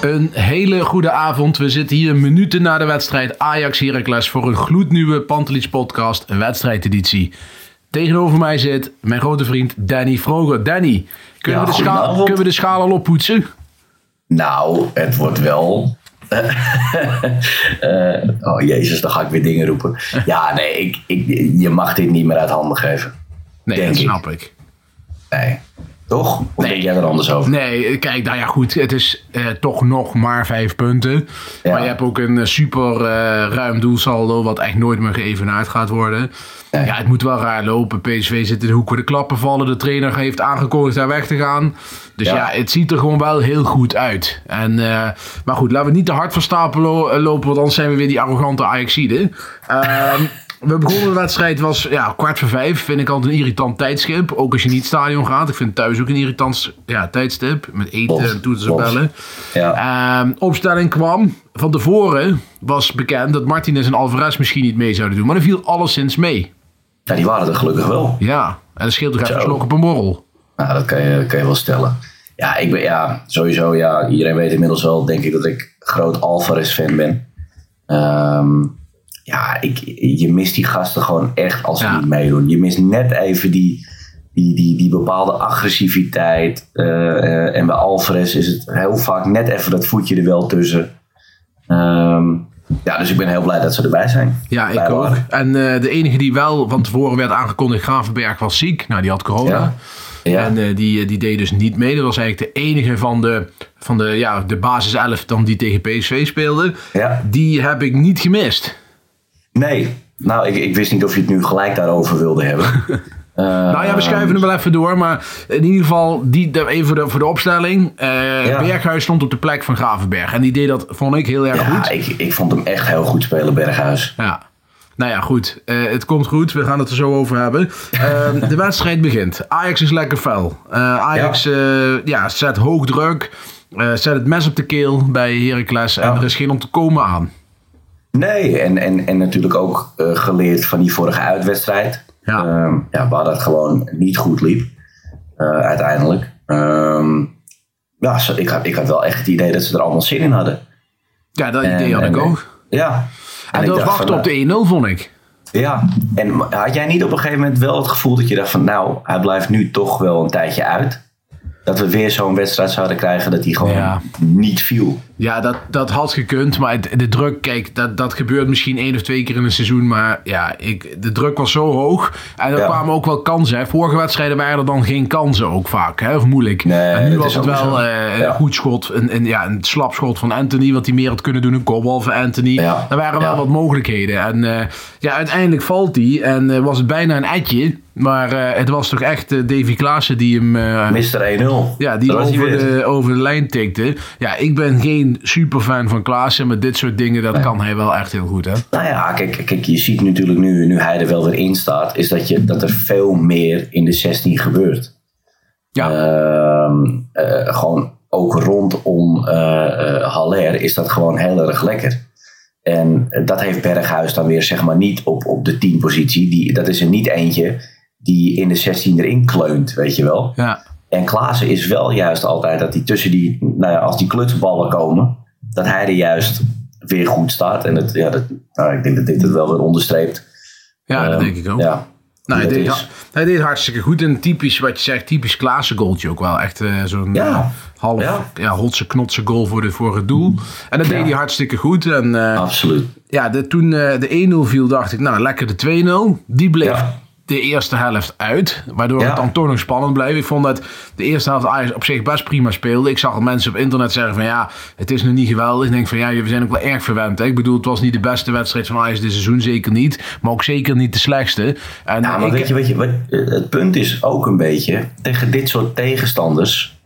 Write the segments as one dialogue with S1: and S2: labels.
S1: Een hele goede avond. We zitten hier minuten na de wedstrijd Ajax Heracles voor een gloednieuwe Pantelich podcast, een wedstrijdeditie. Tegenover mij zit mijn grote vriend Danny Vroger. Danny, kunnen,
S2: Ja,
S1: we, de schaal, kunnen we de schaal al oppoetsen?
S2: Nou, het wordt wel. Eh, oh jezus, dan ga ik weer dingen roepen. Ja, nee, ik, ik, je mag dit niet meer uit handen geven.
S1: Nee, dat
S2: ik.
S1: snap ik.
S2: Nee. Toch? Of
S1: Nee.
S2: denk jij er anders over?
S1: Nee, kijk, nou ja, goed. Het is eh, toch nog maar vijf punten.
S2: Ja.
S1: Maar je hebt ook een eh, super eh, ruim doelsaldo, wat echt nooit meer geëvenaard gaat worden.
S2: Nee.
S1: Ja, het moet wel raar lopen. PSV zit in de hoek waar de klappen vallen. De trainer heeft aangekondigd daar weg te gaan. Dus ja,
S2: Ja.
S1: het ziet er gewoon wel heel goed uit. En, maar goed, laten we niet te hard van stapel lo- lopen, want anders zijn we weer die arrogante Ajaxiden. Ehm We begonnen de wedstrijd, was ja, kwart voor vijf. Vind ik altijd een irritant tijdstip. Ook als je niet het stadion gaat. Ik vind thuis ook een irritant ja, tijdstip. Met eten en toeters en bellen.
S2: Ja.
S1: Ehm, opstelling kwam. Van tevoren was bekend dat Martinez en Alvarez misschien niet mee zouden doen. Maar er viel alleszins mee.
S2: ja, die waren er gelukkig wel.
S1: Ja, en dat scheelt toch even slok op een borrel.
S2: Nou, dat kan je, kan je wel stellen. Ja, ik ben, ja, sowieso, ja, iedereen weet inmiddels wel, denk ik, dat ik groot Alvarez-fan ben. Ehm, ja, ik, je mist die gasten gewoon echt als ze
S1: Ja.
S2: niet meedoen. Je mist net even die, die, die, die bepaalde agressiviteit. Eh, eh, en bij Alvarez is het heel vaak net even dat voetje er wel tussen. Ehm, ja, dus ik ben heel blij dat ze erbij zijn.
S1: Ja, ik ook.
S2: waren.
S1: En eh, de enige die wel van tevoren werd aangekondigd, Gravenberg, was ziek. Nou, die had corona.
S2: Ja. Ja.
S1: En die, die deed dus niet mee. Dat was eigenlijk de enige van de, van de, ja, de basis 11 dan die tegen PSV speelde.
S2: Ja.
S1: Die heb ik niet gemist.
S2: Nee, nou, ik, ik wist niet of je het nu gelijk daarover wilde hebben. Eh,
S1: Nou ja, we schuiven hem wel even door. Maar in ieder geval, die, even voor de, voor de opstelling. Eh,
S2: Ja.
S1: Berghuis stond op de plek van Gravenberg. En die deed dat, vond ik, heel erg
S2: Ja,
S1: goed.
S2: ik, ik vond hem echt heel goed spelen, Berghuis.
S1: Ja. Nou ja, goed. Eh, het komt goed. We gaan het er zo over hebben. Ehm, de wedstrijd begint. Ajax is lekker fel. Ajax ja. ja, zet hoog druk. Zet het mes op de keel bij Heracles. En er is geen ontkomen aan.
S2: Nee, en, en, en natuurlijk ook eh, geleerd van die vorige uitwedstrijd.
S1: Ja.
S2: Ehm, ja, waar dat gewoon niet goed liep. eh, uiteindelijk. Ehm, ja, zo- ik, had, ik had wel echt het idee dat ze er allemaal zin in hadden.
S1: Ja, dat
S2: En-
S1: idee had ik ook.
S2: Ja.
S1: En dat wachten
S2: van,
S1: op de 1-0, vond ik.
S2: eh, Ja, en had jij niet op een gegeven moment wel het gevoel dat je dacht van... nou, hij blijft nu toch wel een tijdje uit. Dat we weer zo'n wedstrijd zouden krijgen dat hij gewoon
S1: Ja.
S2: niet viel.
S1: Ja, dat, dat had gekund. Maar de druk, kijk, dat, dat gebeurt misschien één of twee keer in een seizoen. Maar ja, ik, de druk was zo hoog. En er
S2: Ja.
S1: kwamen ook wel kansen. Hè. Vorige wedstrijden waren er dan geen kansen ook vaak. Hè, of moeilijk.
S2: Nee,
S1: en nu was het wel eh,
S2: Ja.
S1: een goed schot. Een, een, ja, een slap schot van Anthony. Wat hij meer had kunnen doen. Een kopbal van Anthony.
S2: Ja.
S1: Er waren wel wat mogelijkheden. En eh, ja, uiteindelijk valt hij. En eh, was het bijna een etje. Maar eh, het was toch echt eh, Davy Klaassen die hem... eh,
S2: Mr. 1-0.
S1: ja, die over de, over de lijn tikte. Ja, ik ben geen superfan van Klaassen, maar dit soort dingen, dat kan hij wel echt heel goed, hè?
S2: Nou ja, kijk, kijk, je ziet natuurlijk nu, nu hij er wel weer in staat, is dat, je, dat er veel meer in de 16 gebeurt.
S1: Ja,
S2: Ehm, eh, gewoon ook rondom Haller is dat gewoon heel erg lekker. En dat heeft Berghuis dan weer zeg maar niet op, op de 10 positie. Die, dat is er niet eentje die in de 16 erin kleunt, weet je wel.
S1: ja.
S2: En Klaassen is wel juist altijd dat hij tussen die, nou ja, als die klutsballen komen, dat hij er juist weer goed staat. En het, ja, dat, nou, ik denk dat dit het wel weer onderstreept.
S1: ja dat
S2: Ehm,
S1: denk ik ook.
S2: Ja.
S1: Nou, hij, deed,
S2: is.
S1: ha- hij deed hartstikke goed. En typisch, wat je zegt, typisch Klaassen goaltje ook wel. Echt eh, zo'n
S2: Ja.
S1: eh, half
S2: Ja.
S1: ja. hotse knotse goal voor, de, voor het doel. En dat
S2: Ja.
S1: deed hij hartstikke goed. En eh,
S2: Absoluut.
S1: ja, de, toen de 1-0 viel, dacht ik, nou lekker de 2-0. Die bleef. De eerste helft uit. Waardoor
S2: Ja.
S1: het dan toch nog spannend bleef. Ik vond dat de eerste helft Ajax op zich best prima speelde. Ik zag al mensen op internet zeggen van ja, het is nog niet geweldig. Ik denk van ja, we zijn ook wel erg verwend. Hè? Ik bedoel, het was niet de beste wedstrijd van Ajax dit seizoen, zeker niet. Maar ook zeker niet de slechtste. En
S2: Ja, maar
S1: ik-
S2: weet je, weet je wat, het punt is ook een beetje, tegen dit soort tegenstanders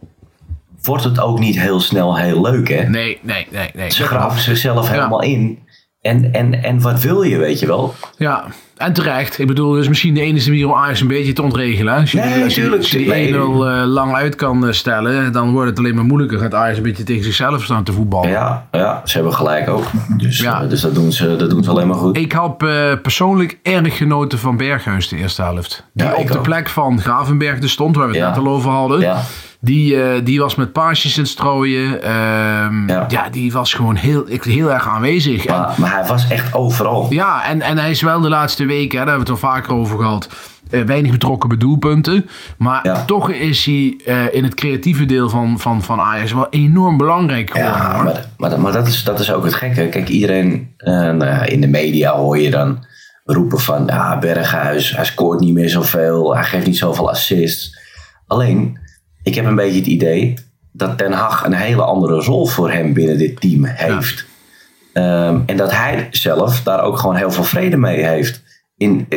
S2: wordt het ook niet heel snel heel leuk, hè?
S1: Nee, nee, nee. nee.
S2: Ze graven zichzelf
S1: Ja.
S2: helemaal in. En, en, en wat wil je, weet je wel?
S1: Ja, en terecht. Ik bedoel, is misschien de enige manier om Ajax een beetje te ontregelen. Als je,
S2: Nee,
S1: als je, als je die
S2: Nee.
S1: 1-0 eh, lang uit kan eh, stellen, dan wordt het alleen maar moeilijker. Gaat Ajax een beetje tegen zichzelf staan te voetballen.
S2: Ja, ja ze hebben gelijk ook. Dus,
S1: Ja.
S2: eh, dus dat, doen ze, dat doen ze alleen maar goed.
S1: Ik heb persoonlijk erg genoten van Berghuis de eerste helft. Die
S2: Ja,
S1: op de
S2: ook.
S1: plek van Gravenberg er stond, waar we het
S2: Ja.
S1: net al over hadden.
S2: Ja.
S1: Die, eh, die was met paasjes in het strooien. Ehm, ja.
S2: Ja.
S1: die was gewoon heel, ik- heel erg aanwezig. En-
S2: Maar, maar hij was echt overal.
S1: Ja, en, en hij is wel de laatste weken, daar hebben we het al vaker over gehad, eh, weinig betrokken bij doelpunten. Maar
S2: Ja.
S1: toch is hij eh, in het creatieve deel van, van, van Ajax wel enorm belangrijk geworden.
S2: Ja, maar, maar, maar dat, is, dat is ook het gekke. Kijk, iedereen nou in de media hoor je dan roepen van... Ja, Berghuis, hij scoort niet meer zoveel. Hij geeft niet zoveel assists. Alleen, ik heb een beetje het idee dat Ten Hag een hele andere rol voor hem binnen dit team heeft. Ehm, en dat hij zelf daar ook gewoon heel veel vrede mee heeft in,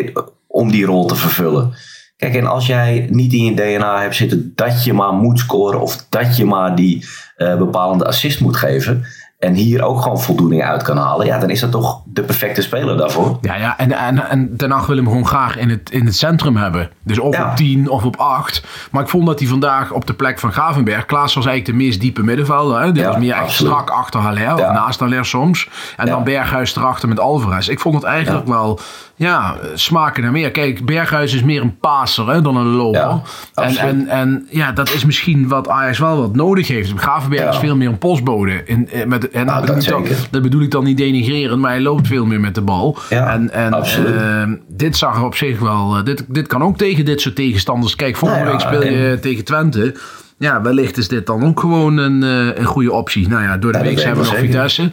S2: om die rol te vervullen. Kijk, en als jij niet in je DNA hebt zitten dat je maar moet scoren of dat je maar die eh, bepalende assist moet geven en hier ook gewoon voldoening uit kan halen, ja, dan is dat toch de perfecte speler daarvoor.
S1: Ja, ja en, en, en Haag wil hem gewoon graag in het, in het centrum hebben. Dus of
S2: Ja.
S1: op 10 of op 8. Maar ik vond dat hij vandaag op de plek van Gravenberg... Klaas was eigenlijk de meest diepe middenvelder. Hè? Dit
S2: Ja,
S1: was meer echt strak achter Haller. Of naast Haller soms. En dan Berghuis erachter met Alvarez. Ik vond het eigenlijk wel ja, smaken naar meer. Kijk, Berghuis is meer een passer hè, dan een loper.
S2: Ja,
S1: en, en, en ja, dat is misschien wat Ajax wel wat nodig heeft. Gravenberg
S2: Ja.
S1: is veel meer een postbode. In, in- met, en
S2: Nou,
S1: dat, bedoel
S2: dat
S1: dan, bedoel ik dan niet denigrerend, maar hij loopt veel meer met de bal.
S2: Ja,
S1: en en
S2: absoluut.
S1: eh, dit zag er op zich wel. eh, dit, dit kan ook tegen dit soort tegenstanders. Kijk, volgende
S2: Nou
S1: week speel je
S2: en-
S1: tegen Twente. Ja, wellicht is dit dan ook gewoon een, eh, een goede optie. Nou ja, door de
S2: Ja,
S1: week hebben we nog
S2: wel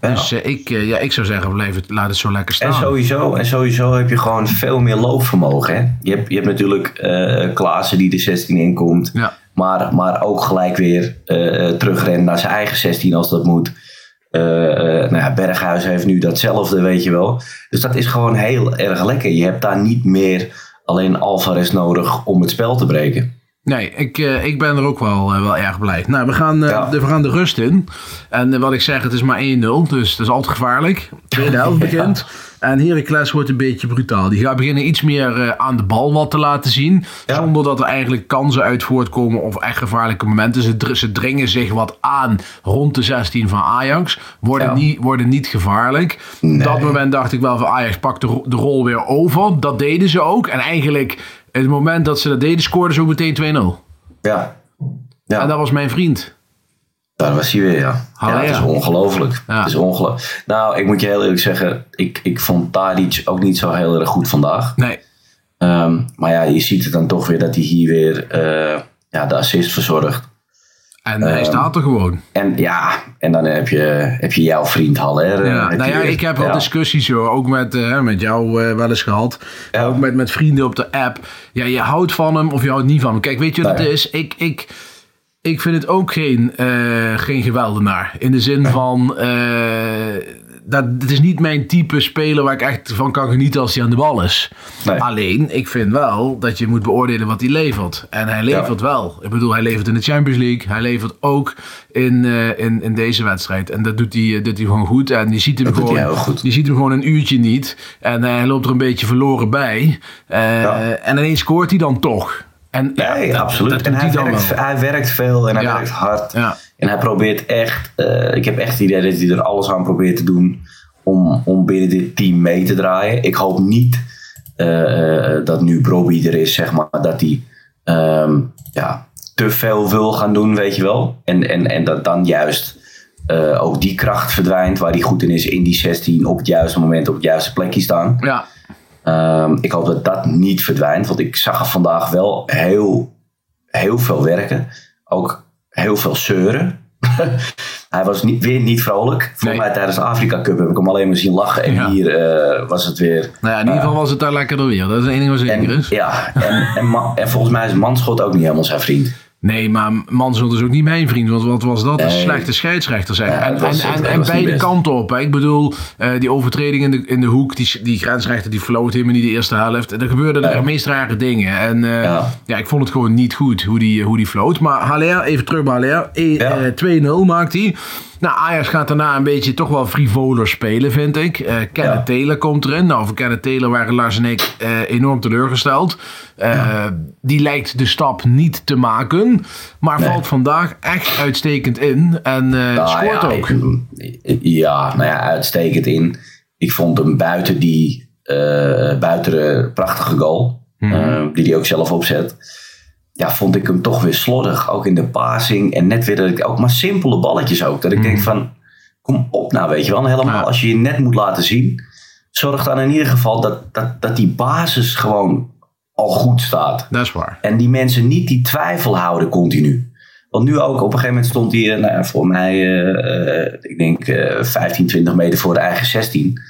S1: Dus eh, ik, eh, ja, ik zou zeggen, blijf het, laat het zo lekker staan.
S2: En sowieso, en sowieso heb je gewoon veel meer loopvermogen. Hè? Je, hebt, je hebt natuurlijk eh Klaassen die de 16 inkomt.
S1: Ja.
S2: Maar, maar ook gelijk weer terugrent naar zijn eigen 16 als dat moet. Nou ja, Berghuis heeft nu datzelfde, weet je wel. Dus dat is gewoon heel erg lekker. Je hebt daar niet meer alleen Alvarez nodig om het spel te breken.
S1: Nee, ik, eh, ik ben er ook wel, eh, wel erg blij. Nou, we gaan, eh,
S2: Ja.
S1: de, we gaan de rust in. En wat ik zeg, het is maar 1-0. Dus dat is altijd gevaarlijk. Tweede helft begint. En Heracles wordt een beetje brutaal. Die gaat beginnen iets meer aan de bal wat te laten zien.
S2: Ja.
S1: Zonder dat er eigenlijk kansen uit voortkomen of echt gevaarlijke momenten. Ze, dr- ze dringen zich wat aan rond de 16 van Ajax. Worden, niet, worden niet gevaarlijk.
S2: Nee.
S1: Op dat moment dacht ik wel van Ajax pakt de rol weer over. Dat deden ze ook. En eigenlijk, het moment dat ze dat deden, scoorden ze ook meteen 2-0.
S2: Ja. ja.
S1: En dat was mijn vriend.
S2: Daar was hij weer, ja.
S1: Haller.
S2: ja het is ongelooflijk.
S1: Ja.
S2: Het is ongelooflijk. Nou, ik moet je heel eerlijk zeggen, ik, ik vond Tadic ook niet zo heel erg goed vandaag.
S1: Nee.
S2: Ehm, maar ja, je ziet het dan toch weer dat hij hier weer eh, ja, de assist verzorgt.
S1: En hij
S2: Ehm,
S1: staat er gewoon.
S2: En ja, en dan heb je, heb je jouw vriend Haller.
S1: Ja. Nou ja, ik heb wel
S2: Ja.
S1: discussies hoor. Ook met, eh, met jou eh, wel eens gehad.
S2: Ja.
S1: Ook met, met vrienden op de app. Ja, je houdt van hem of je houdt niet van hem. Kijk, weet je wat
S2: Nee.
S1: het is? Ik, ik, ik vind het ook geen, eh geen geweldenaar. In de zin van... dat, het is niet mijn type speler waar ik echt van kan genieten als hij aan de bal is.
S2: Nee.
S1: Alleen, ik vind wel dat je moet beoordelen wat hij levert. En hij levert wel. Ik bedoel, hij levert in de Champions League. Hij levert ook in, eh, in, in deze wedstrijd. En dat doet hij, eh, doet hij gewoon goed. En je ziet hem
S2: Dat
S1: gewoon,
S2: goed.
S1: je ziet hem gewoon een uurtje niet. En eh, hij loopt er een beetje verloren bij.
S2: Ja.
S1: En ineens scoort hij dan toch. En, ja, dat-
S2: absoluut.
S1: dat
S2: en hij werkt, hij werkt veel en hij werkt hard.
S1: Ja.
S2: En hij probeert echt, eh, ik heb echt het idee dat hij er alles aan probeert te doen om, om binnen dit team mee te draaien. Ik hoop niet eh, eh, dat nu Brobby er is, zeg maar, dat hij ehm, ja, te veel wil gaan doen, weet je wel. En, en, en dat dan juist ook die kracht verdwijnt waar hij goed in is, in die 16, op het juiste moment, op het juiste plekje staan.
S1: Ja.
S2: Ehm, ik hoop dat dat niet verdwijnt, want ik zag er vandaag wel heel, heel veel werken. Ook heel veel zeuren. Hij was niet, weer niet vrolijk. Voor
S1: Nee.
S2: mij tijdens de Afrika Cup heb ik hem alleen maar zien lachen. En
S1: Ja.
S2: hier eh, was het weer...
S1: Nou ja, in ieder geval was het daar lekkerder weer. Dat is één ding wat zeker is.
S2: ja, en, en volgens mij is Manschot ook niet helemaal zijn vriend.
S1: Nee, maar Mansell is ook niet mijn vriend. Want wat was dat? Een
S2: Nee.
S1: slechte scheidsrechter.
S2: Ja,
S1: en
S2: was-
S1: en, en, beide kanten op. Hè. Ik bedoel, eh, die overtreding in de, in de hoek, die, die grensrechter die floot helemaal niet de eerste helft. Er gebeurden er meest rare dingen. En eh, ja.
S2: Ja.
S1: ik vond het gewoon niet goed hoe die, hoe die floot. Maar Haller, even terug bij Haller. E- eh, 2-0 maakt hij. Nou, Ajax gaat daarna een beetje toch wel frivoler spelen, vind ik. Eh Kenneth. Taylor komt erin. Nou, voor Kenneth Taylor waren Lars en ik eh, enorm teleurgesteld. Eh, Die lijkt de stap niet te maken. Maar
S2: Nee.
S1: valt vandaag echt uitstekend in. En
S2: Nou
S1: scoort
S2: ja,
S1: ook.
S2: ik- Ja, nou ja, uitstekend in. Ik vond hem buiten die buiten de prachtige goal,
S1: Mhm.
S2: die hij ook zelf opzet. Ja, vond ik hem toch weer slordig. Ook in de passing. En net weer dat ik ook maar simpele balletjes ook. Dat ik denk van, kom op nou, weet je wel. Helemaal.
S1: Ja.
S2: als je je net moet laten zien. Zorg dan in ieder geval dat, dat, dat die basis gewoon al goed staat.
S1: Dat is waar.
S2: En die mensen niet die twijfel houden continu. Want nu ook, op een gegeven moment stond hij, eh, nou, voor mij, eh, eh, ik denk eh 15, 20 meter voor de eigen 16.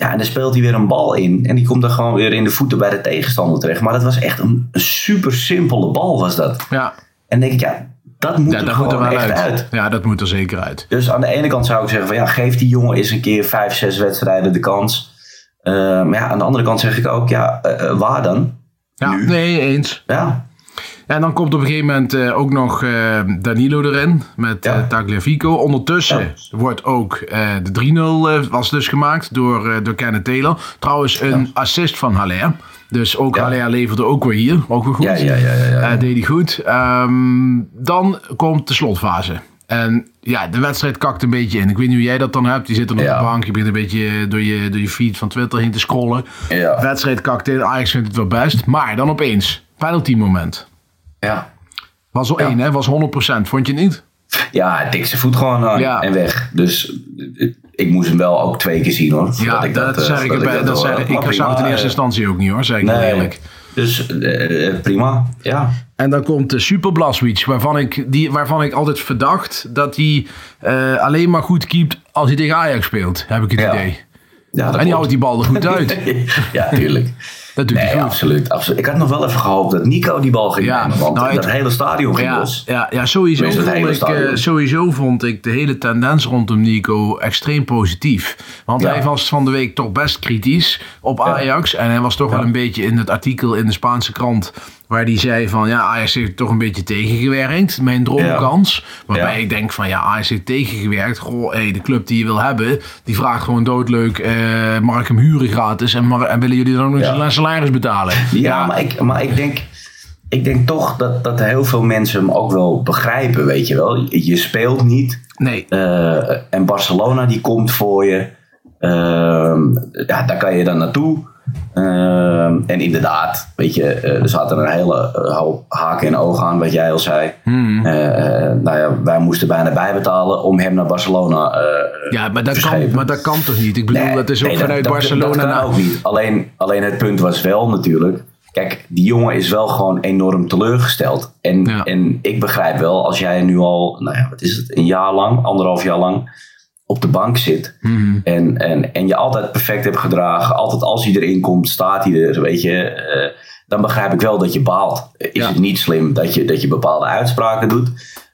S2: Ja, en dan speelt hij weer een bal in. En die komt dan gewoon weer in de voeten bij de tegenstander terecht. Maar dat was echt een, een super simpele bal, was dat.
S1: Ja,
S2: En denk ik, ja, dat moet
S1: ja
S2: er
S1: dat moet er
S2: gewoon
S1: wel
S2: echt
S1: uit.
S2: uit.
S1: Ja, dat moet er zeker uit.
S2: Dus aan de ene kant zou ik zeggen van ja, geef die jongen eens een keer vijf, zes wedstrijden de kans. Eh, maar ja, aan de andere kant zeg ik ook, ja, eh, eh, waar dan?
S1: Ja,
S2: Nu?
S1: nee, eens.
S2: Ja,
S1: En dan komt op een gegeven moment eh, ook nog eh, Danilo erin met
S2: Ja.
S1: eh, Tagliafico. Ondertussen
S2: Ja.
S1: wordt ook de 3-0 eh, was dus gemaakt door, door Kenneth Taylor. Trouwens een assist van Haller. Dus ook
S2: Ja.
S1: Haller leverde ook weer hier. Ook weer goed.
S2: Ja, ja, ja, ja, ja.
S1: Deed hij goed. Ehm, dan komt de slotfase. En ja, de wedstrijd kakt een beetje in. Ik weet niet hoe jij dat dan hebt. Je zit er op
S2: Ja.
S1: de bank. Je begint een beetje door je, door je feed van Twitter heen te scrollen.
S2: Ja.
S1: De wedstrijd kakt in. Ajax vindt het wel best. Maar dan opeens, penalty moment.
S2: Ja.
S1: Was al één, hè? Was 100%. Vond je niet?
S2: Ja, hij tikt zijn voet gewoon aan
S1: Ja.
S2: en weg. Dus eh, ik moest hem wel ook twee keer zien hoor.
S1: Ja,
S2: ik
S1: dat,
S2: eh,
S1: zeg ik. Dat
S2: hoorde.
S1: zeg ik. Zag het in eerste
S2: eh,
S1: instantie ook niet hoor, zeg ik
S2: Nee,
S1: eerlijk.
S2: Dus eh, eh, prima, ja.
S1: En dan komt de Super Blaswitz, waarvan ik, die, waarvan ik altijd verdacht dat hij eh, alleen maar goed keept als hij tegen Ajax speelt, heb ik het
S2: Ja.
S1: idee.
S2: ja dat
S1: En die houdt die bal er goed uit.
S2: ja, tuurlijk.
S1: Dat doet
S2: Nee,
S1: hij goed.
S2: absoluut, absoluut. Ik had nog wel even gehoopt dat Nico die bal ging
S1: Ja,
S2: nemen. Want
S1: nou,
S2: dat
S1: het-
S2: hele stadion ging
S1: Ja,
S2: los.
S1: ja, ja sowieso, vond ik, eh, sowieso vond ik de hele tendens rondom Nico extreem positief. Want
S2: Ja.
S1: hij was van de week toch best kritisch op Ajax. En hij was toch wel een beetje in het artikel in de Spaanse krant... waar hij zei van ja, Ajax heeft toch een beetje tegengewerkt. Mijn droomkans. Waarbij
S2: Ja.
S1: ik denk van ja, Ajax heeft tegengewerkt. Goh, hey, de club die je wil hebben... die vraagt gewoon doodleuk... mag ik hem huren gratis? En, mag, en willen jullie dan ook nog
S2: Ja.
S1: zijn salaris betalen?
S2: Ja, Maar, ik, maar ik denk... Ik denk toch dat, dat heel veel mensen hem ook wel begrijpen, weet je wel. Je, je speelt niet.
S1: Nee,
S2: Eh, en Barcelona die komt voor je. Ehm, ja, daar kan je dan naartoe. Ehm, en inderdaad, weet je, eh, er zaten een hele eh, hoop haken en ogen aan, wat jij al zei.
S1: Hmm.
S2: Eh, nou ja, wij moesten bijna bijbetalen om hem naar Barcelona eh
S1: ja maar, dat kan, maar dat kan toch niet? Ik bedoel,
S2: Nee,
S1: dat is ook
S2: nee,
S1: vanuit
S2: dat,
S1: Barcelona
S2: Dat, dat kan ook niet. Alleen, alleen het punt was wel natuurlijk. Kijk, die jongen is wel gewoon enorm teleurgesteld. En,
S1: Ja.
S2: en ik begrijp wel, als jij nu al, nou ja, wat is het, een jaar lang, anderhalf jaar lang op de bank zit.
S1: Mhm.
S2: En, en, en je altijd perfect hebt gedragen. Altijd als hij erin komt, staat hij er, weet je. eh, dan begrijp ik wel dat je baalt. Is
S1: Ja.
S2: het niet slim dat je, dat je bepaalde uitspraken doet.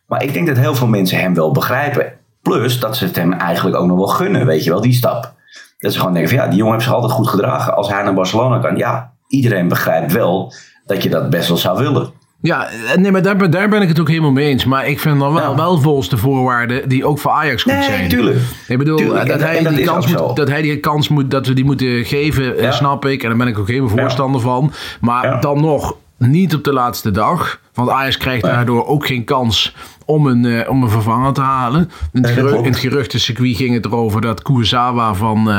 S2: Maar ik denk dat heel veel mensen hem wel begrijpen. Plus dat ze het hem eigenlijk ook nog wel gunnen, weet je wel, die stap. Dat ze gewoon denken van ja, die jongen heeft zich altijd goed gedragen. Als hij naar Barcelona kan, ja, iedereen begrijpt wel dat je dat best wel zou willen.
S1: Ja, eh, nee, maar daar, ben- daar ben ik het ook helemaal mee eens. Maar ik vind dan wel,
S2: Ja.
S1: wel volgens de voorwaarden die ook voor Ajax goed zijn.
S2: Nee, tuurlijk.
S1: Ik bedoel,
S2: Tuurlijk,
S1: dat,
S2: en-
S1: hij
S2: en
S1: die kans
S2: zo.
S1: moet, dat hij die kans moet, dat we die moeten geven, eh,
S2: Ja.
S1: snap ik. En daar ben ik ook helemaal voorstander van. Maar dan nog niet op de laatste dag. Want Ajax krijgt daardoor ook geen kans om een, eh, om een vervanger te halen. In het, gerucht,
S2: klopt.
S1: in het geruchtencircuit ging het erover dat Kurosawa van,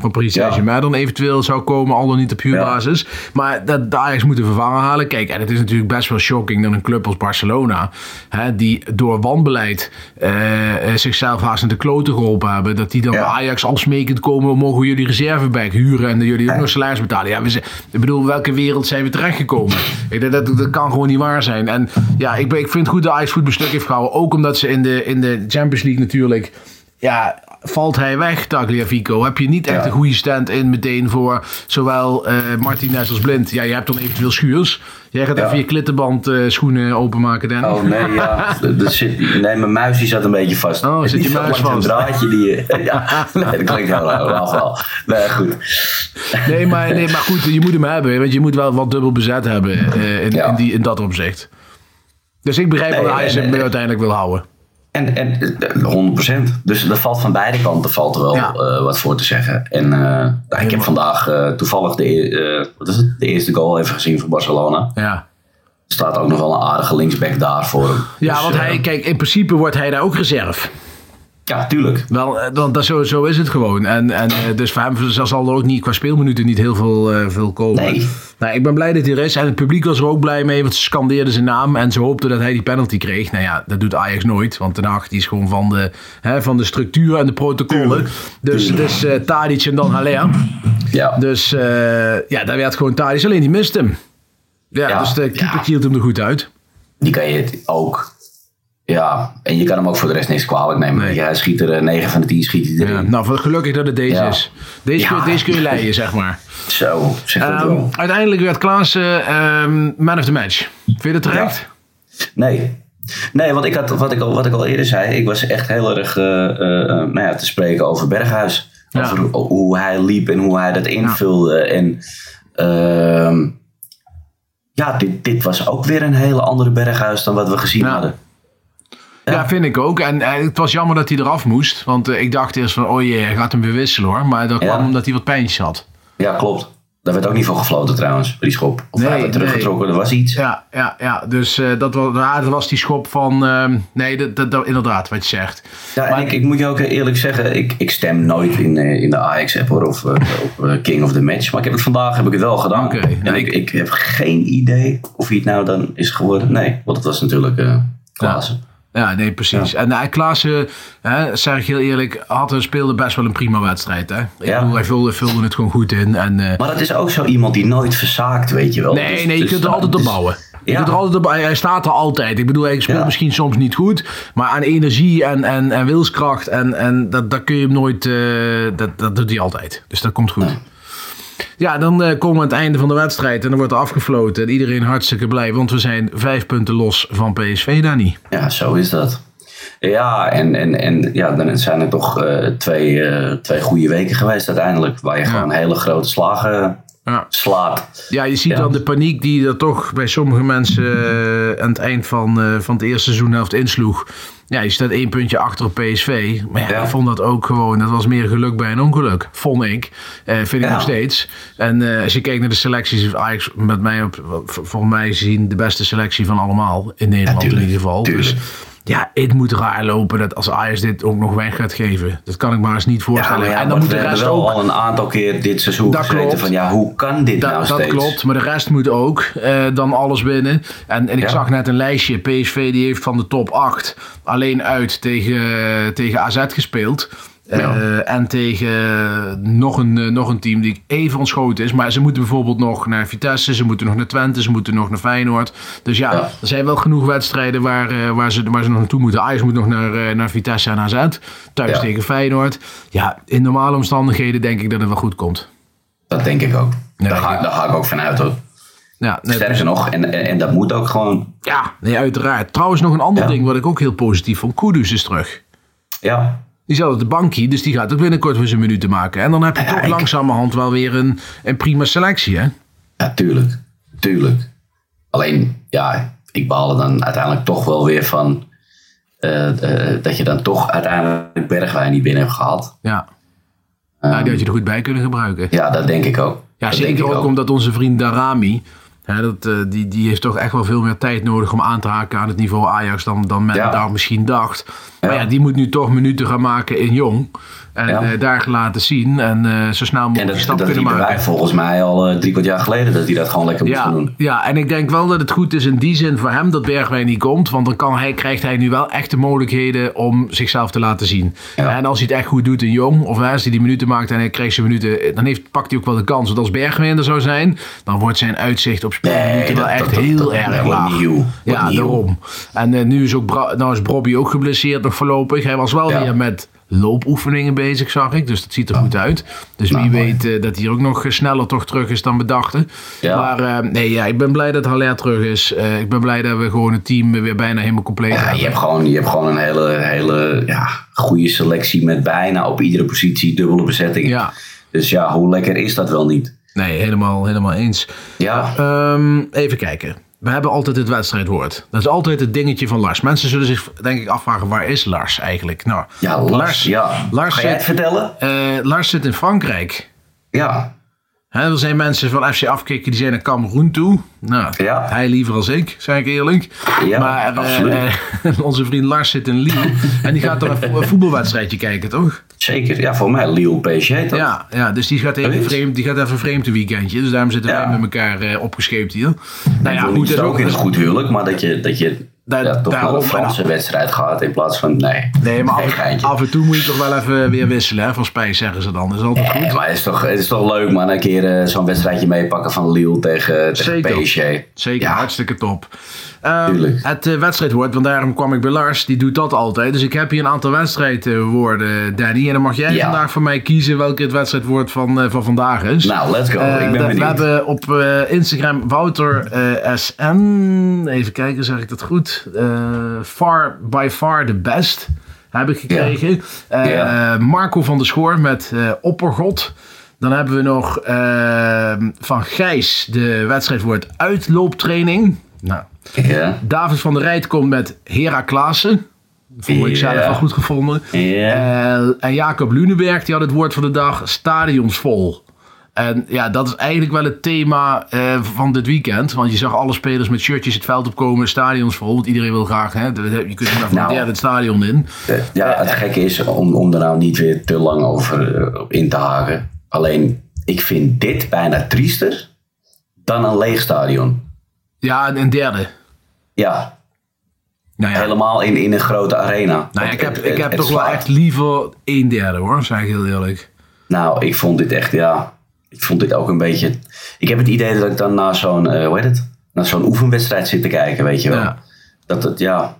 S1: van Paris
S2: Ja.
S1: Saint-Germain dan eventueel zou komen, al dan niet op huurbasis. Maar dat de Ajax moeten vervangen halen. Kijk, en het is natuurlijk best wel shocking dat een club als Barcelona, hè, die door wanbeleid eh, eh, zichzelf haast in de kloten geholpen hebben, dat die dan
S2: Ja.
S1: bij Ajax afsmekend komen, mogen jullie reserveback huren en dat jullie ook nog salaris betalen. Ja, we zijn, ik bedoel, welke wereld zijn we terechtgekomen? Ik denk dat, dat kan gewoon niet waar zijn. En ja, ik, ik vind het goed dat Ajax voet bestuk heeft gehouden. Ook omdat ze in de, in de Champions League natuurlijk ja, valt hij weg, Tagliafico? Heb je niet echt
S2: Ja.
S1: een goede stand-in meteen voor zowel eh Martinez als Blind? Ja, je hebt dan eventueel Schuurs. Jij gaat
S2: Ja.
S1: even je klittenband eh, schoenen openmaken, Danny.
S2: Oh nee, ja. Zit, nee, mijn muis die zat een beetje vast.
S1: Oh, zit je muis
S2: langs een
S1: vast?
S2: draadje die... je- Ja, nee, dat klinkt heel raar. afval. Nee, goed.
S1: Nee, maar, nee, maar goed, je moet hem hebben. Want je moet wel wat dubbel bezet hebben eh, in,
S2: Ja.
S1: in, die, in dat opzicht. Dus ik begrijp
S2: Nee,
S1: wel dat hij
S2: nee.
S1: uiteindelijk wil houden.
S2: En, en eh, 100%. Dus er valt van beide kanten valt er wel
S1: Ja.
S2: eh, wat voor te zeggen. En eh, nou, ik heb vandaag eh, toevallig de, e- eh, wat is het? de eerste goal even gezien voor Barcelona.
S1: Ja.
S2: Er staat ook nog wel een aardige linksback daar voor hem.
S1: Ja,
S2: Dus,
S1: want
S2: eh,
S1: hij, kijk, in principe wordt hij daar ook reserve.
S2: Ja, tuurlijk.
S1: Wel, eh, dat, zo, zo is het gewoon. En, en eh, dus voor hem zal er ook niet qua speelminuten niet heel veel, eh, veel komen.
S2: Nee.
S1: Nou, ik ben blij dat hij er is. En het publiek was er ook blij mee, want ze scandeerden zijn naam. En ze hoopten dat hij die penalty kreeg. Nou ja, dat doet Ajax nooit. Want Den Haag is gewoon van de, hè, van de structuur en de protocollen. Dus is eh Tadic en dan Haller.
S2: Ja.
S1: Dus ja, daar werd gewoon Tadic. Alleen die mist hem. Ja,
S2: Ja,
S1: dus de keeper
S2: ja.
S1: hield hem er goed uit.
S2: Die kan je ook. Ja, en je kan hem ook voor de rest niks kwalijk nemen.
S1: Nee.
S2: Hij schiet er 9 van de 10 schiet hij erin.
S1: Ja, nou, gelukkig dat het deze
S2: Ja.
S1: is. Deze,
S2: Ja.
S1: kun, deze kun je leiden, zeg maar.
S2: Zo, zeg dat
S1: Ehm,
S2: wel.
S1: uiteindelijk werd Klaassen ehm, man of the match. Vind je dat terecht?
S2: Nee. Nee, want ik had, wat, ik al, wat ik al eerder zei, ik was echt heel erg eh, eh, eh, nou ja, te spreken over Berghuis. Over hoe, hij liep en hoe hij dat invulde. En ehm, ja, dit, dit was ook weer een hele andere Berghuis dan wat we gezien
S1: Ja.
S2: hadden.
S1: Ja. vind ik ook. En eh, het was jammer dat hij eraf moest. Want eh, ik dacht eerst van, oh jee, hij gaat hem weer wisselen hoor. Maar dat
S2: Ja.
S1: kwam omdat hij wat pijntjes had.
S2: Ja, klopt. Daar werd ook niet voor gefloten trouwens, die schop. Of
S1: Nee,
S2: hij werd teruggetrokken, er was iets.
S1: Ja, ja, ja. Dus eh, dat, was, ja, dat was die schop van... ehm, nee, dat, dat, dat- inderdaad, wat je zegt.
S2: Ja,
S1: Maar-
S2: ik, ik moet je ook eerlijk zeggen, ik, ik stem nooit in, in de Ajax-app hoor, of op King of the Match. Maar ik heb het vandaag heb ik het wel gedaan.
S1: Oké,
S2: en
S1: nou,
S2: ik,
S1: ik-
S2: heb geen idee of hij het nou dan is geworden. Nee, want het was natuurlijk Klaassen.
S1: Ja, nee, precies. En uh, Klaassen, hè, zeg ik heel eerlijk, had, speelde best wel een prima wedstrijd. Hè? Ik
S2: Ja.
S1: bedoel, hij vulde, vulde het gewoon goed in. En, eh,
S2: Maar dat is ook zo iemand die nooit verzaakt, weet je wel.
S1: Nee,
S2: Dus-
S1: nee, je
S2: dus
S1: kunt er altijd op
S2: dus-
S1: bouwen. Je
S2: Ja.
S1: kunt er altijd op, hij staat er altijd. Ik bedoel, hij speelt
S2: Ja.
S1: misschien soms niet goed. Maar aan energie en, en, en wilskracht. En, en dat, dat kun je hem nooit. eh, dat, dat doet hij altijd. Dus dat komt goed. Ja, dan eh, komen we aan het einde van de wedstrijd. En dan wordt er afgefloten. En iedereen hartstikke blij. Want we zijn vijf punten los van PSV, Danny.
S2: Ja, zo is dat. Ja, en, en, en ja, dan zijn er toch eh, twee, eh, twee goede weken geweest uiteindelijk. Waar je gewoon hele grote slagen
S1: Ja.
S2: slaat.
S1: Ja, je ziet
S2: Ja.
S1: dan de paniek die er toch bij sommige mensen eh, aan het eind van, eh, van het eerste seizoenhelft insloeg. Ja, je staat één puntje achter op PSV. Maar ja,
S2: Ja.
S1: ik vond dat ook gewoon, dat was meer geluk bij een ongeluk. Vond ik. Eh, vind ik nog steeds. En als je kijkt naar de selecties, heeft Ajax met mij op, voor mij zien de beste selectie van allemaal. In Nederland
S2: tuurlijk.
S1: in ieder geval. Dus ja, het moet raar lopen dat als Ajax dit ook nog weg gaat geven. Dat kan ik maar eens niet voorstellen.
S2: ja,
S1: en dan moet de rest
S2: wel
S1: ook.
S2: al een aantal keer dit seizoen
S1: Dat klopt.
S2: van ja, hoe kan dit
S1: Dat,
S2: nou
S1: dat
S2: steeds?
S1: klopt, maar de rest moet ook eh, dan alles winnen. En, en ik
S2: Ja.
S1: zag net een lijstje. PSV die heeft van de top 8 alleen uit tegen, tegen AZ gespeeld. Eh,
S2: Ja.
S1: en tegen nog een, eh, nog een team die even ontschoten is. Maar ze moeten bijvoorbeeld nog naar Vitesse, ze moeten nog naar Twente, ze moeten nog naar Feyenoord. Dus ja,
S2: Ja.
S1: er zijn wel genoeg wedstrijden waar, eh, waar, ze, waar ze nog naartoe moeten. Ajax moet nog naar, naar Vitesse en AZ. Thuis
S2: Ja.
S1: tegen Feyenoord. Ja, in normale omstandigheden denk ik dat het wel goed komt.
S2: Dat denk ik ook.
S1: Nee,
S2: daar, ga,
S1: ik-
S2: daar ga ik ook vanuit hoor.
S1: Ja, nee,
S2: Sterker nog, en, en, en dat moet ook gewoon.
S1: Ja, nee, uiteraard. Trouwens, nog een ander
S2: Ja.
S1: ding wat ik ook heel positief vond. Kudus is terug.
S2: Ja,
S1: Die zat op de bankje, dus die gaat ook binnenkort weer zijn minuten maken. En dan heb je
S2: Ja,
S1: toch
S2: ik-
S1: langzamerhand wel weer een, een prima selectie, hè?
S2: ja, tuurlijk. Tuurlijk. Alleen, ja, ik baal er dan uiteindelijk toch wel weer van. eh, eh, dat je dan toch uiteindelijk Bergwijn niet binnen hebt gehad.
S1: Ja. nou, die had je er goed bij kunnen gebruiken.
S2: Ja, dat denk ik ook.
S1: Ja,
S2: dat
S1: zeker
S2: ik
S1: ook, omdat onze vriend Darami... Hè, dat, eh, die, die heeft toch echt wel veel meer tijd nodig om aan te haken aan het niveau Ajax dan, dan men
S2: Ja.
S1: daar misschien dacht. Maar
S2: Ja.
S1: ja, die moet nu toch minuten gaan maken in Jong. En
S2: Ja.
S1: eh, daar laten zien. En eh, zo snel
S2: En
S1: mogelijk
S2: dat,
S1: die stap
S2: dat
S1: kunnen maken.
S2: wij volgens mij al eh, drie kwart jaar geleden dat hij dat gewoon lekker moest
S1: Ja,
S2: doen.
S1: ja, en ik denk wel dat het goed is in die zin voor hem dat Bergwijn niet komt. Want dan kan hij, krijgt hij nu wel echt de mogelijkheden om zichzelf te laten zien.
S2: Ja.
S1: En als hij het echt goed doet in Jong, of als hij die minuten maakt en hij krijgt zijn minuten, dan heeft, pakt hij ook wel de kans. Want als Bergwijn er zou zijn, dan wordt zijn uitzicht op speelminuten wel
S2: dat-
S1: echt
S2: dat- dat-
S1: heel
S2: dat-
S1: erg
S2: dat
S1: laag.
S2: nieuw.
S1: Ja,
S2: nieuw.
S1: daarom. En nu is ook Bra- nou is Bobby ook geblesseerd nog voorlopig. Hij was wel weer met loopoefeningen bezig, zag ik. Dus dat ziet er goed uit. Dus
S2: Nou,
S1: wie
S2: mooi.
S1: weet eh, dat hij ook nog eh, sneller toch terug is dan bedachten.
S2: Ja.
S1: Maar eh, nee, ja, ik ben blij dat Haller terug is. Eh, ik ben blij dat we gewoon het team weer bijna helemaal compleet
S2: Ja,
S1: hebben.
S2: je hebt gewoon, je hebt gewoon een hele, hele ja, goede selectie met bijna op iedere positie dubbele bezettingen.
S1: Ja.
S2: Dus ja, hoe lekker is dat wel niet?
S1: Nee, helemaal, helemaal eens.
S2: Ja,
S1: Ehm, even kijken. We hebben altijd het wedstrijdwoord. Dat is altijd het dingetje van Lars. Mensen zullen zich denk ik afvragen, waar is Lars eigenlijk? Nou,
S2: ja Lars, ja.
S1: Lars
S2: Ga jij het vertellen?
S1: eh, Lars zit in Frankrijk.
S2: Ja,
S1: Hè, er zijn mensen van FC Afkikken die zijn naar Cameroen toe. Nou,
S2: Ja.
S1: hij liever als ik, zeg ik eerlijk.
S2: Ja,
S1: maar eh, onze vriend Lars zit in Lille. en die gaat toch een vo- een voetbalwedstrijdje kijken, toch?
S2: zeker. Ja, voor mij Lille PSG toch?
S1: Ja, ja, dus die gaat even vreemd, die gaat even vreemd een weekendje. Dus daarom zitten
S2: Ja.
S1: wij met elkaar eh, opgescheept hier. Nou ja, goed,
S2: niet
S1: is
S2: ook in een goed huwelijk, maar dat je, dat je
S1: Daar-
S2: ja, toch
S1: daarom-
S2: een Franse wedstrijd gaat in plaats van nee.
S1: Nee, maar af, en toe moet je toch wel even weer wisselen, hè? Van spijs zeggen ze dan. Dat is altijd goed.
S2: Maar het is toch, het is toch leuk man, een keer eh, zo'n wedstrijdje meepakken van Lille tegen, tegen
S1: Zeker.
S2: PSG.
S1: Zeker,
S2: Ja.
S1: hartstikke top. Ehm, het eh, wedstrijdwoord, want daarom kwam ik bij Lars, die doet dat altijd. Dus ik heb hier een aantal wedstrijdwoorden, Danny. En dan mag jij
S2: Ja.
S1: vandaag voor mij kiezen welke het wedstrijdwoord van, eh, van vandaag is.
S2: Nou, let's go.
S1: Eh,
S2: ik ben
S1: we- hebben op eh, Instagram Wouter eh, SN, even kijken, zeg ik dat goed? Eh, far by far the best heb ik gekregen. Eh,
S2: Ja.
S1: Marco van der Schoor met eh, Oppergod. Dan hebben we nog eh, van Gijs de wedstrijdwoord uitlooptraining. Nou,
S2: Ja.
S1: David van der Rijt komt met Hera Klaassen. Vond ik zelf wel goed gevonden.
S2: Ja.
S1: Eh, en Jacob Lunenberg die had het woord van de dag stadions vol. En ja, dat is eigenlijk wel het thema eh, van dit weekend. Want je zag alle spelers met shirtjes het veld opkomen, stadions vol. Want iedereen wil graag, hè, je kunt er
S2: Nou.
S1: een derde het stadion in.
S2: Eh, Ja, het gekke is om, om er nou niet weer te lang over eh, in te haken. Alleen, ik vind dit bijna triester dan een leeg stadion.
S1: Ja, en een derde.
S2: Ja,
S1: Nou ja,
S2: helemaal in, in een grote arena.
S1: nou ja ik heb,
S2: Het-
S1: ik heb
S2: het
S1: toch wel echt liever een derde hoor, zeg ik heel eerlijk.
S2: Nou, ik vond dit echt, ja. Ik vond dit ook een beetje. Ik heb het idee dat ik dan naar zo'n, eh, hoe heet het? Naar zo'n oefenwedstrijd zit te kijken, weet je wel.
S1: Ja.
S2: Dat het, ja.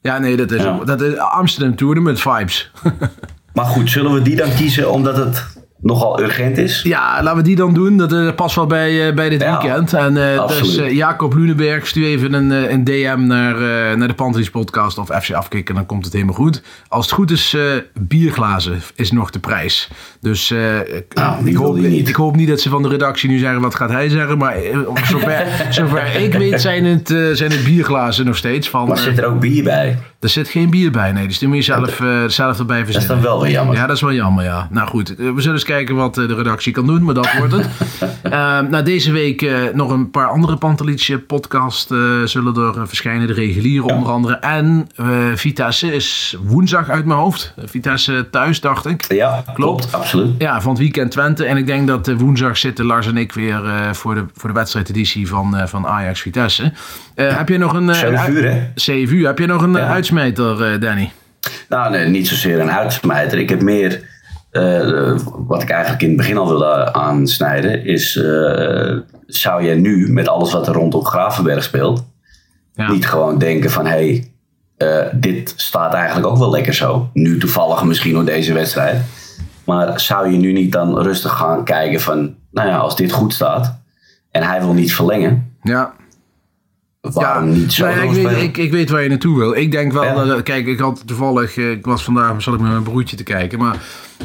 S1: Ja, nee, dat is, dat is Amsterdam Tournament vibes.
S2: Maar goed, zullen we die dan kiezen omdat het nogal urgent is?
S1: Ja, laten we die dan doen. Dat eh, past wel bij, eh, bij dit
S2: Ja,
S1: weekend. En
S2: absoluut.
S1: dus Jacob Lunenberg, stuur even een, een DM naar, naar de Pantelis podcast of FC Afkikken. Dan komt het helemaal goed. Als het goed is, bierglazen is nog de prijs. Dus ik-
S2: Nou,
S1: ik,
S2: wil
S1: hoop,
S2: niet?
S1: ik hoop niet dat ze van de redactie nu zeggen, wat gaat hij zeggen? Maar zover, zover ik weet zijn het, zijn het bierglazen nog steeds. Van,
S2: Maar zit er ook bier bij?
S1: er zit geen bier bij, nee. Dus die moet je zelf, zelf erbij
S2: Dat is
S1: verzinnen.
S2: dan wel weer jammer.
S1: Ja, dat is wel jammer, ja. Nou goed, we zullen eens kijken wat eh, de redactie kan doen, maar dat wordt het. Ehm, nou, deze week eh, nog een paar andere Pantelietje podcast eh, zullen er verschijnen. De reguliere onder andere. En Vitesse is woensdag uit mijn hoofd. Vitesse thuis, dacht ik.
S2: Ja, klopt, absoluut.
S1: Ja, van het weekend Twente. En ik denk dat woensdag zitten Lars en ik weer voor, de, voor de wedstrijdeditie van, van Ajax Vitesse. Heb je nog een... eh,
S2: Zeven
S1: een-
S2: uur, hè?
S1: 7 uur. Heb je nog een
S2: Ja.
S1: uitsmijter, Danny?
S2: Nou, nee, niet zozeer een uitsmijter. Ik heb meer, eh, wat ik eigenlijk in het begin al wilde aansnijden, is eh, zou je nu met alles wat er rondom Gravenberg speelt,
S1: Ja.
S2: niet gewoon denken van hé, hey, eh, dit staat eigenlijk ook wel lekker zo. Nu toevallig misschien door deze wedstrijd. Maar zou je nu niet dan rustig gaan kijken van, nou ja, als dit goed staat en hij wil niet verlengen,
S1: Ja.
S2: Waarom niet zo
S1: ja, ik, weet, ik, ik weet waar je naartoe wil. Ik denk wel,
S2: Ja.
S1: dat, kijk, ik had toevallig, eh, ik was vandaag, zat ik met mijn broertje te kijken, maar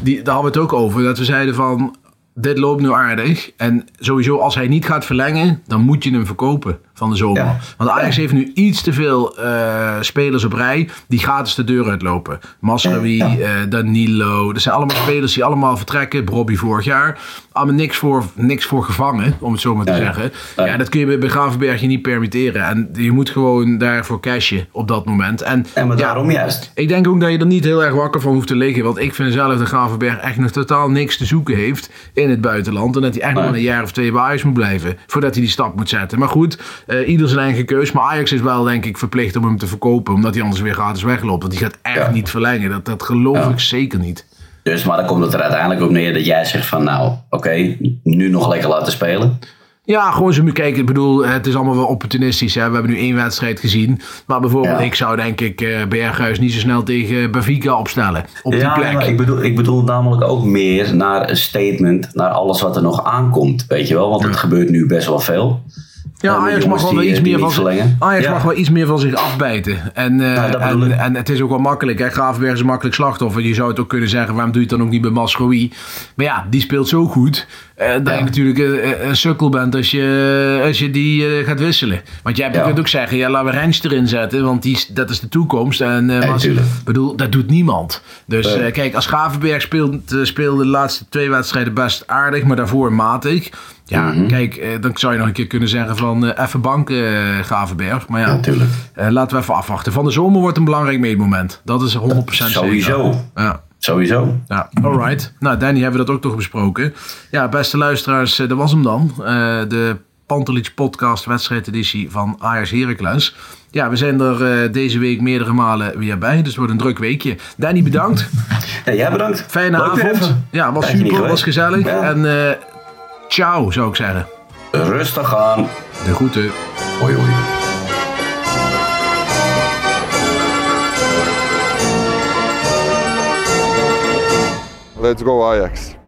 S1: die, daar hadden we het ook over, dat we zeiden van, dit loopt nu aardig. En sowieso, als hij niet gaat verlengen, dan moet je hem verkopen. Van de zomer.
S2: Ja.
S1: Want Ajax heeft nu iets te veel eh, spelers op rij die gratis de deur uitlopen. Masraoui,
S2: Ja.
S1: eh, Danilo. Dat zijn allemaal spelers die allemaal vertrekken. Robbie vorig jaar. Allemaal niks voor, niks voor gevangen, om het zo maar te zeggen. Ja, dat kun je bij- Gravenberg je niet permitteren. En je moet gewoon daarvoor cashen op dat moment. En,
S2: En maar daarom juist.
S1: ik denk ook dat je er niet heel erg wakker van hoeft te liggen. Want ik vind zelf dat Gravenberg echt nog totaal niks te zoeken heeft in het buitenland. En dat hij echt nog een jaar of twee bij Ajax moet blijven. Voordat hij die stap moet zetten. Maar goed, eh, ieder zijn eigen keus. Maar Ajax is wel denk ik verplicht om hem te verkopen. Omdat hij anders weer gratis wegloopt. Want die gaat echt
S2: Ja.
S1: niet verlengen. Dat, dat geloof
S2: Ja.
S1: ik zeker niet.
S2: Dus, maar dan komt het er uiteindelijk op neer dat jij zegt van nou, oké, nu nog lekker laten spelen.
S1: Ja, gewoon zo moet kijken. Ik bedoel, het is allemaal wel opportunistisch. Hè. We hebben nu één wedstrijd gezien. Maar bijvoorbeeld,
S2: Ja.
S1: ik zou denk ik eh, Berghuis niet zo snel tegen Benfica opstellen. Op die plek.
S2: ik bedoel, ik bedoel namelijk ook meer naar een statement, naar alles wat er nog aankomt. Weet je wel, want het gebeurt nu best wel veel.
S1: Ja,
S2: Eh,
S1: Ajax mag wel
S2: die,
S1: iets
S2: eh,
S1: meer van
S2: niet
S1: zich,
S2: verlengen.
S1: Ajax
S2: Ja.
S1: mag wel iets meer van zich afbijten. En, eh,
S2: Nou,
S1: en, het is ook wel makkelijk. Hè? Gravenberg is een makkelijk slachtoffer. Je zou het ook kunnen zeggen, waarom doe je het dan ook niet bij Masrowi? Maar ja, die speelt zo goed. Eh, dat
S2: Ja.
S1: je natuurlijk een, een sukkel bent als je, als je die eh, gaat wisselen. Want jij
S2: Ja.
S1: kunt ook zeggen, ja, laten we Rens erin zetten. Want die, dat is de toekomst. En
S2: tuurlijk.
S1: bedoel, dat doet niemand. Dus kijk, als Gravenberg speelt, speelde de laatste twee wedstrijden best aardig. Maar daarvoor matig. Ja,
S2: Mhm.
S1: kijk, dan zou je nog een keer kunnen zeggen van even banken Gravenberg. Maar ja, laten we even afwachten. Van de zomer wordt een belangrijk meetmoment. Dat is 100%
S2: Sowieso.
S1: zeker. Ja.
S2: Sowieso.
S1: Ja, alright. Nou, Danny hebben we dat ook toch besproken. Ja, beste luisteraars, eh, dat was hem dan. Eh, de Pantelich podcast wedstrijdeditie van Ajax Heracles. Ja, we zijn er eh, deze week meerdere malen weer bij. Dus het wordt een druk weekje. Danny, bedankt.
S2: Ja, jij bedankt.
S1: Fijne
S2: Leuk
S1: avond. Ja, was super, was gezellig.
S2: Ja.
S1: En ciao, zou ik zeggen.
S2: Rustig aan.
S1: De groeten.
S2: Hoi hoi.
S3: Let's go Ajax.